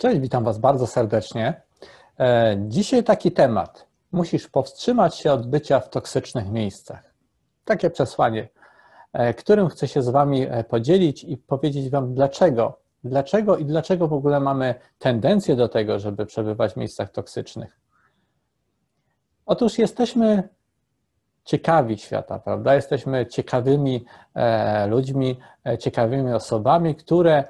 Cześć, witam Was bardzo serdecznie. E, dzisiaj taki temat. Musisz powstrzymać się od bycia w toksycznych miejscach. Takie przesłanie, e, którym chcę się z Wami e, podzielić i powiedzieć Wam dlaczego. Dlaczego i dlaczego w ogóle mamy tendencję do tego, żeby przebywać w miejscach toksycznych. Otóż jesteśmy ciekawi świata, prawda? Jesteśmy ciekawymi ludźmi, ciekawymi osobami, które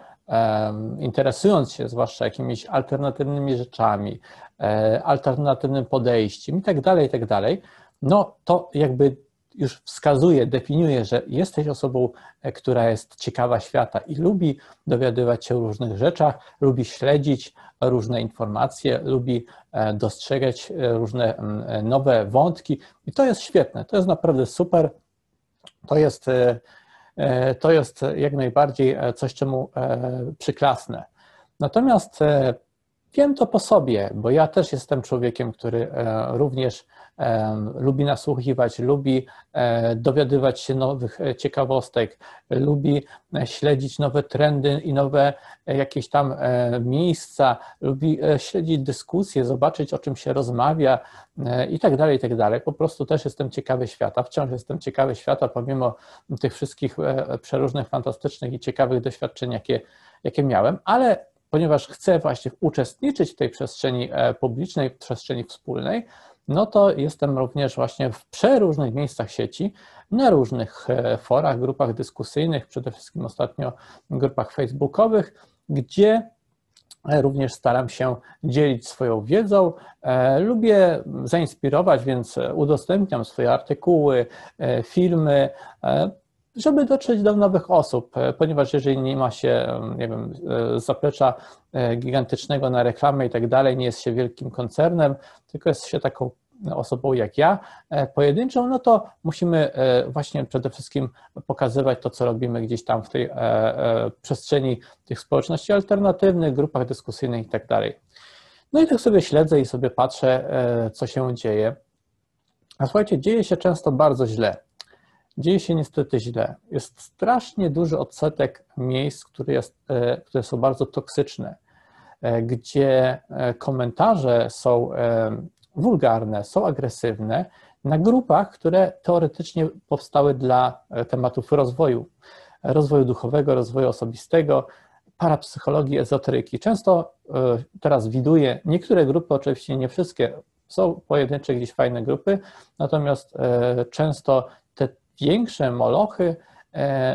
interesując się zwłaszcza jakimiś alternatywnymi rzeczami, e, alternatywnym podejściem i tak dalej, tak dalej, no to jakby już wskazuje, definiuje, że jesteś osobą, e, która jest ciekawa świata i lubi dowiadywać się o różnych rzeczach, lubi śledzić różne informacje, lubi e, dostrzegać różne nowe wątki i to jest świetne, to jest naprawdę super. To jest to jest jak najbardziej e, coś, czemu e, przyklasnę. Natomiast wiem to po sobie, bo ja też jestem człowiekiem, który również lubi nasłuchiwać, lubi dowiadywać się nowych ciekawostek, lubi śledzić nowe trendy i nowe jakieś tam miejsca, lubi śledzić dyskusje, zobaczyć o czym się rozmawia i tak dalej, i tak dalej. Po prostu też jestem ciekawy świata, wciąż jestem ciekawy świata, pomimo tych wszystkich przeróżnych, fantastycznych i ciekawych doświadczeń, jakie, jakie miałem, ale ponieważ chcę właśnie uczestniczyć w tej przestrzeni publicznej, przestrzeni wspólnej, no to jestem również właśnie w przeróżnych miejscach sieci, na różnych e, forach, grupach dyskusyjnych, przede wszystkim ostatnio grupach facebookowych, gdzie e, również staram się dzielić swoją wiedzą. E, lubię zainspirować, więc udostępniam swoje artykuły, filmy, żeby dotrzeć do nowych osób, ponieważ jeżeli nie ma się, nie wiem, zaplecza gigantycznego na reklamę i tak dalej, nie jest się wielkim koncernem, tylko jest się taką osobą jak ja, e, pojedynczą, no to musimy e, właśnie przede wszystkim pokazywać to, co robimy gdzieś tam w tej e, przestrzeni tych społeczności alternatywnych, grupach dyskusyjnych i tak dalej. No i tak sobie śledzę i sobie patrzę, co się dzieje. A słuchajcie, dzieje się często bardzo źle. Dzieje się niestety źle. Jest strasznie duży odsetek miejsc, które, jest, które są bardzo toksyczne, gdzie komentarze są wulgarne, są agresywne na grupach, które teoretycznie powstały dla e, tematów rozwoju, rozwoju duchowego, rozwoju osobistego, parapsychologii, ezoteryki. Często e, teraz widuję niektóre grupy, oczywiście nie wszystkie, są pojedyncze gdzieś fajne grupy, natomiast e, często te większe molochy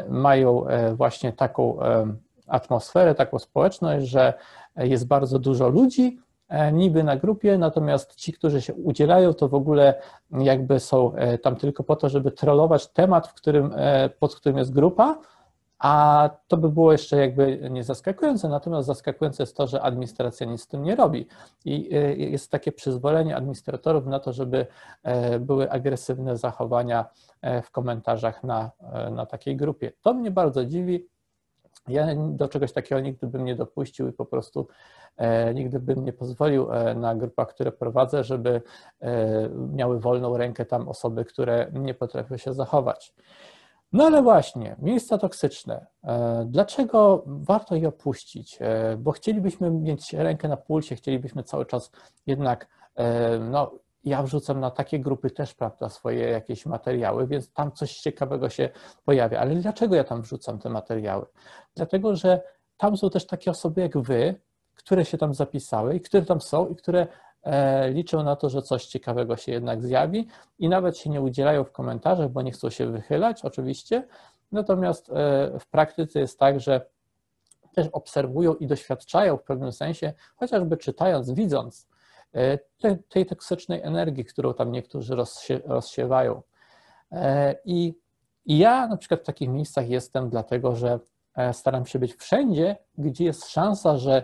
mają właśnie taką atmosferę, taką społeczność, że jest bardzo dużo ludzi, niby na grupie, natomiast ci, którzy się udzielają, to w ogóle jakby są e, tam tylko po to, żeby trollować temat, w którym, e, pod którym jest grupa, a to by było jeszcze jakby nie zaskakujące, natomiast zaskakujące jest to, że administracja nic z tym nie robi. I jest takie przyzwolenie administratorów na to, żeby były agresywne zachowania w komentarzach na, na takiej grupie. To mnie bardzo dziwi. Ja do czegoś takiego nigdy bym nie dopuścił i po prostu E, nigdy bym nie pozwolił e, na grupach, które prowadzę, żeby e, miały wolną rękę tam osoby, które nie potrafią się zachować. No ale właśnie, miejsca toksyczne. Dlaczego warto je opuścić? Bo chcielibyśmy mieć rękę na pulsie, chcielibyśmy cały czas jednak, no ja wrzucam na takie grupy też, prawda, swoje jakieś materiały, więc tam coś ciekawego się pojawia. Ale dlaczego ja tam wrzucam te materiały? Dlatego, że tam są też takie osoby jak wy, które się tam zapisały i które tam są i które e, liczą na to, że coś ciekawego się jednak zjawi i nawet się nie udzielają w komentarzach, bo nie chcą się wychylać, oczywiście. Natomiast e, w praktyce jest tak, że też obserwują i doświadczają w pewnym sensie, chociażby czytając, widząc e, te, tej toksycznej energii, którą tam niektórzy rozsie, rozsiewają. I, I ja na przykład w takich miejscach jestem, dlatego że staram się być wszędzie, gdzie jest szansa, że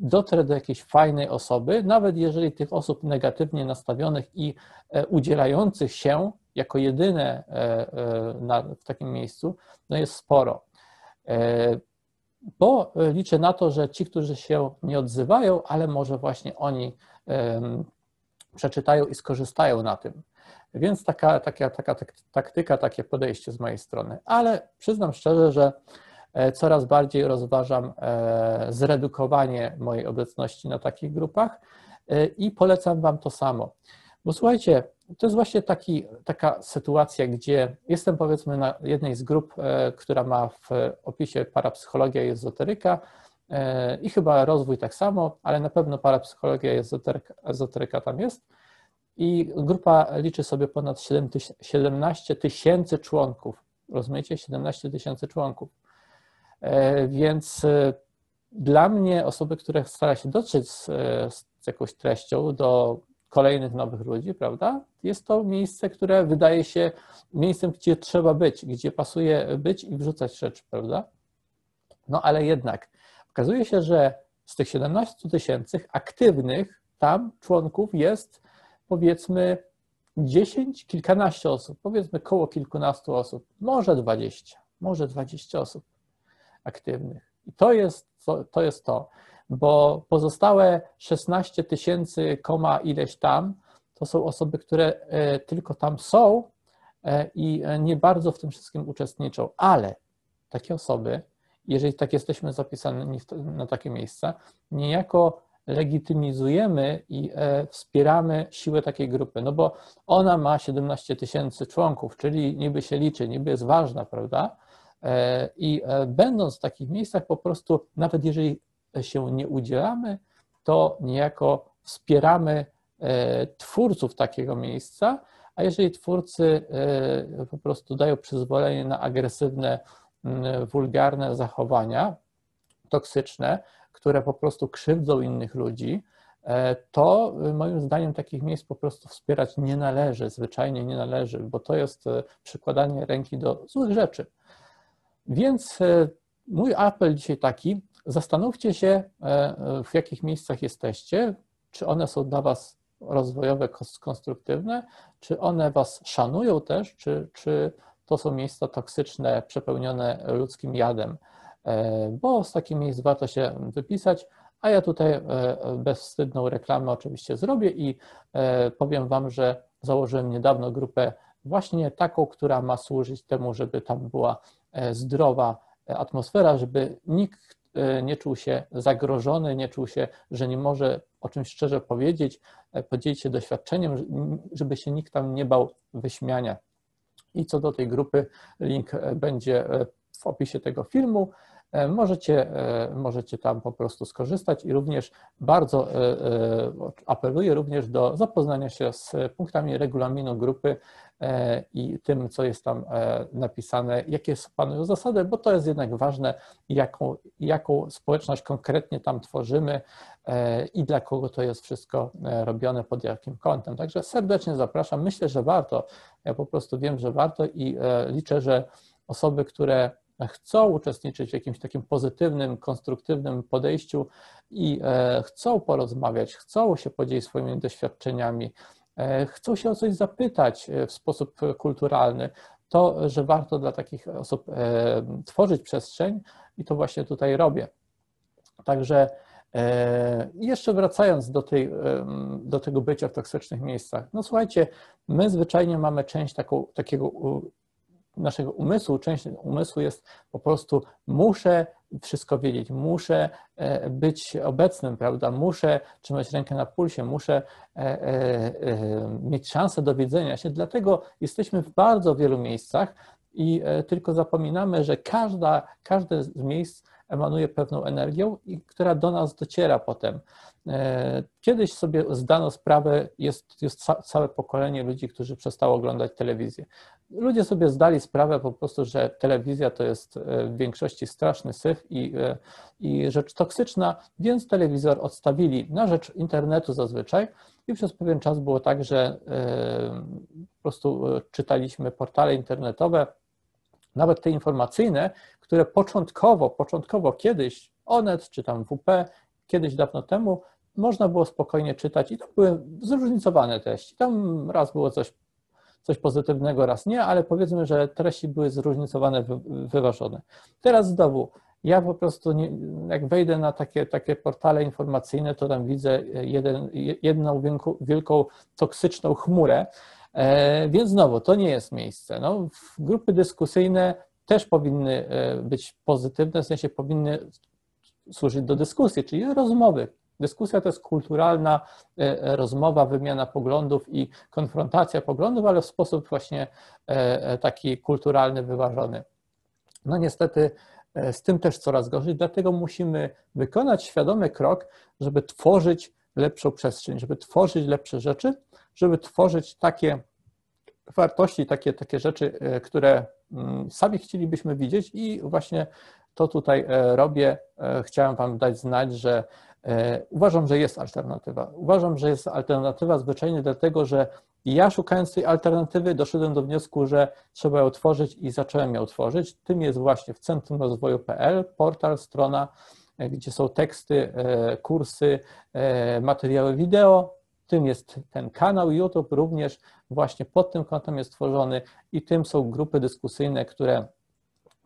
dotrę do jakiejś fajnej osoby, nawet jeżeli tych osób negatywnie nastawionych i e, udzielających się jako jedyne e, e, na, w takim miejscu, no jest sporo. Bo liczę na to, że ci, którzy się nie odzywają, ale może właśnie oni przeczytają i skorzystają na tym. Więc taka, taka, taka taktyka, takie podejście z mojej strony. Ale przyznam szczerze, że coraz bardziej rozważam zredukowanie mojej obecności na takich grupach i polecam Wam to samo. Bo słuchajcie, to jest właśnie taki, taka sytuacja, gdzie jestem powiedzmy na jednej z grup, która ma w opisie parapsychologia i ezoteryka, i chyba rozwój tak samo, ale na pewno parapsychologia i ezoteryka, ezoteryka tam jest. I grupa liczy sobie ponad 17 tysięcy członków. Rozumiecie? 17 tysięcy członków. E, więc e, dla mnie osoby, które stara się dotrzeć z, z jakąś treścią do kolejnych nowych ludzi, prawda? Jest to miejsce, które wydaje się miejscem, gdzie trzeba być, gdzie pasuje być i wrzucać rzeczy, prawda? No ale jednak Okazuje się, że z tych 17 tysięcy aktywnych tam członków jest powiedzmy 10, kilkanaście osób, powiedzmy koło kilkunastu osób, może 20, może 20 osób aktywnych. I to jest to, to, jest to bo pozostałe 16 tysięcy, koma ileś tam, to są osoby, które e, tylko tam są e, i nie bardzo w tym wszystkim uczestniczą, ale takie osoby jeżeli tak jesteśmy zapisani na takie miejsca, niejako legitymizujemy i e, wspieramy siłę takiej grupy, no bo ona ma 17 tysięcy członków, czyli niby się liczy, niby jest ważna, prawda? E, I e, będąc w takich miejscach, po prostu, nawet jeżeli się nie udzielamy, to niejako wspieramy twórców takiego miejsca, a jeżeli twórcy po prostu dają przyzwolenie na agresywne wulgarne zachowania toksyczne, które po prostu krzywdzą innych ludzi, e, to moim zdaniem takich miejsc po prostu wspierać nie należy, zwyczajnie nie należy, bo to jest e, przykładanie ręki do złych rzeczy. Więc e, mój apel dzisiaj taki, zastanówcie się, w jakich miejscach jesteście, czy one są dla Was rozwojowe, konstruktywne, czy one Was szanują też, czy, czy to są miejsca toksyczne, przepełnione ludzkim jadem, e, bo z takich miejsc warto się wypisać, a ja tutaj e, bezwstydną reklamę oczywiście zrobię i e, powiem Wam, że założyłem niedawno grupę właśnie taką, która ma służyć temu, żeby tam była zdrowa atmosfera, żeby nikt nie czuł się zagrożony, nie czuł się, że nie może o czymś szczerze powiedzieć, podzielić się doświadczeniem, żeby się nikt tam nie bał wyśmiania. I co do tej grupy, link e, będzie e, w opisie tego filmu. E, możecie, możecie tam po prostu skorzystać i również bardzo apeluję również do zapoznania się z punktami regulaminu grupy i tym, co jest tam napisane, jakie panują zasady, bo to jest jednak ważne, jaką, jaką społeczność konkretnie tam tworzymy i dla kogo to jest wszystko robione, pod jakim kątem. Także serdecznie zapraszam. Myślę, że warto. Ja po prostu wiem, że warto i liczę, że osoby, które chcą uczestniczyć w jakimś takim pozytywnym, konstruktywnym podejściu i e, chcą porozmawiać, chcą się podzielić swoimi doświadczeniami, e, chcą się o coś zapytać e, w sposób kulturalny, to, że warto dla takich osób tworzyć przestrzeń i to właśnie tutaj robię. Także jeszcze wracając do, tej, do tego bycia w toksycznych miejscach, no słuchajcie, my zwyczajnie mamy część taką, takiego naszego umysłu, część umysłu jest po prostu muszę wszystko wiedzieć, muszę e, być obecnym, prawda? Muszę trzymać rękę na pulsie, muszę e, e, mieć szansę do wiedzenia się. Dlatego jesteśmy w bardzo wielu miejscach i tylko zapominamy, że każda, każde z miejsc emanuje pewną energią, która do nas dociera potem. E, kiedyś sobie zdano sprawę, jest, jest całe pokolenie ludzi, którzy przestało oglądać telewizję. Ludzie sobie zdali sprawę po prostu, że telewizja to jest e, w większości straszny syf i, e, i rzecz toksyczna, więc telewizor odstawili na rzecz internetu zazwyczaj i przez pewien czas było tak, że po prostu czytaliśmy portale internetowe, nawet te informacyjne, które początkowo, początkowo kiedyś Onet czy tam WP kiedyś dawno temu można było spokojnie czytać i to były zróżnicowane treści. Tam raz było coś, coś pozytywnego, raz nie, ale powiedzmy, że treści były zróżnicowane, wyważone. Teraz znowu, ja po prostu, nie, jak wejdę na takie, takie portale informacyjne, to tam widzę jeden, jedną wielką, wielką toksyczną chmurę, e, więc znowu, to nie jest miejsce. No, grupy dyskusyjne też powinny być pozytywne, w sensie powinny służyć do dyskusji, czyli rozmowy. Dyskusja to jest kulturalna rozmowa, wymiana poglądów i konfrontacja poglądów, ale w sposób właśnie taki kulturalny, wyważony. No niestety z tym też coraz gorzej, dlatego musimy wykonać świadomy krok, żeby tworzyć lepszą przestrzeń, żeby tworzyć lepsze rzeczy, żeby tworzyć takie wartości, takie, takie rzeczy, e, które sami chcielibyśmy widzieć i właśnie to tutaj e, robię. E, chciałem Wam dać znać, że uważam, że jest alternatywa. Uważam, że jest alternatywa zwyczajnie dlatego, że ja szukając tej alternatywy doszedłem do wniosku, że trzeba ją tworzyć i zacząłem ją tworzyć. Tym jest właśnie w Centrum Rozwoju.pl, portal, strona, gdzie są teksty, kursy, materiały wideo, tym jest ten kanał YouTube, również właśnie pod tym kątem jest tworzony i tym są grupy dyskusyjne, które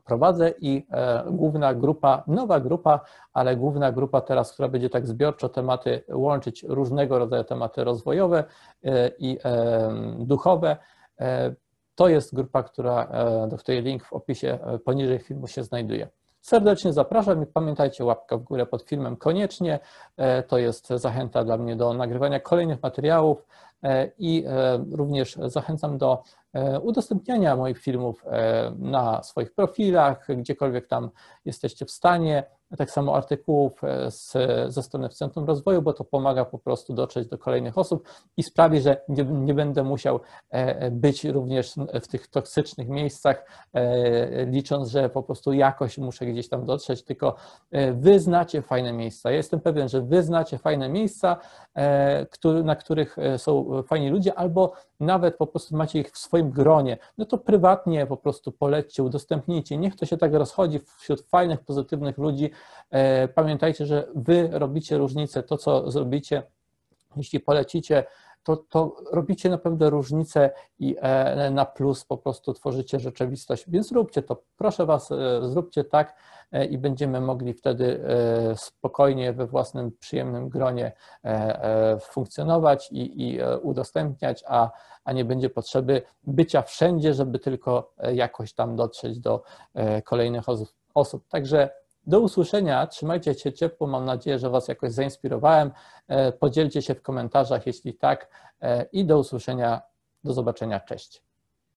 prowadzę i e, główna grupa, nowa grupa, ale główna grupa teraz, która będzie tak zbiorczo tematy łączyć, różnego rodzaju tematy rozwojowe e, i e, duchowe. To jest grupa, która, do której link w opisie poniżej filmu się znajduje. Serdecznie zapraszam i pamiętajcie łapka w górę pod filmem koniecznie. E, to jest zachęta dla mnie do nagrywania kolejnych materiałów e, i e, również zachęcam do udostępniania moich filmów na swoich profilach, gdziekolwiek tam jesteście w stanie tak samo artykułów e, z, ze strony w Centrum Rozwoju, bo to pomaga po prostu dotrzeć do kolejnych osób i sprawi, że nie, nie będę musiał e, być również w tych toksycznych miejscach, e, licząc, że po prostu jakoś muszę gdzieś tam dotrzeć, tylko wy znacie fajne miejsca. Ja jestem pewien, że wy znacie fajne miejsca, na których są fajni ludzie, albo nawet po prostu macie ich w swoim gronie, no to prywatnie po prostu polećcie, udostępnijcie, niech to się tak rozchodzi wśród fajnych, pozytywnych ludzi. E, pamiętajcie, że wy robicie różnicę, to co zrobicie, jeśli polecicie to, to robicie naprawdę różnicę i e, na plus po prostu tworzycie rzeczywistość. Więc zróbcie to. Proszę Was, e, zróbcie tak i będziemy mogli wtedy spokojnie we własnym przyjemnym gronie funkcjonować i, i udostępniać, a, a nie będzie potrzeby bycia wszędzie, żeby tylko jakoś tam dotrzeć do kolejnych osób. Także do usłyszenia, trzymajcie się ciepło, mam nadzieję, że Was jakoś zainspirowałem. E, podzielcie się w komentarzach, jeśli tak, e, i do usłyszenia, do zobaczenia, cześć.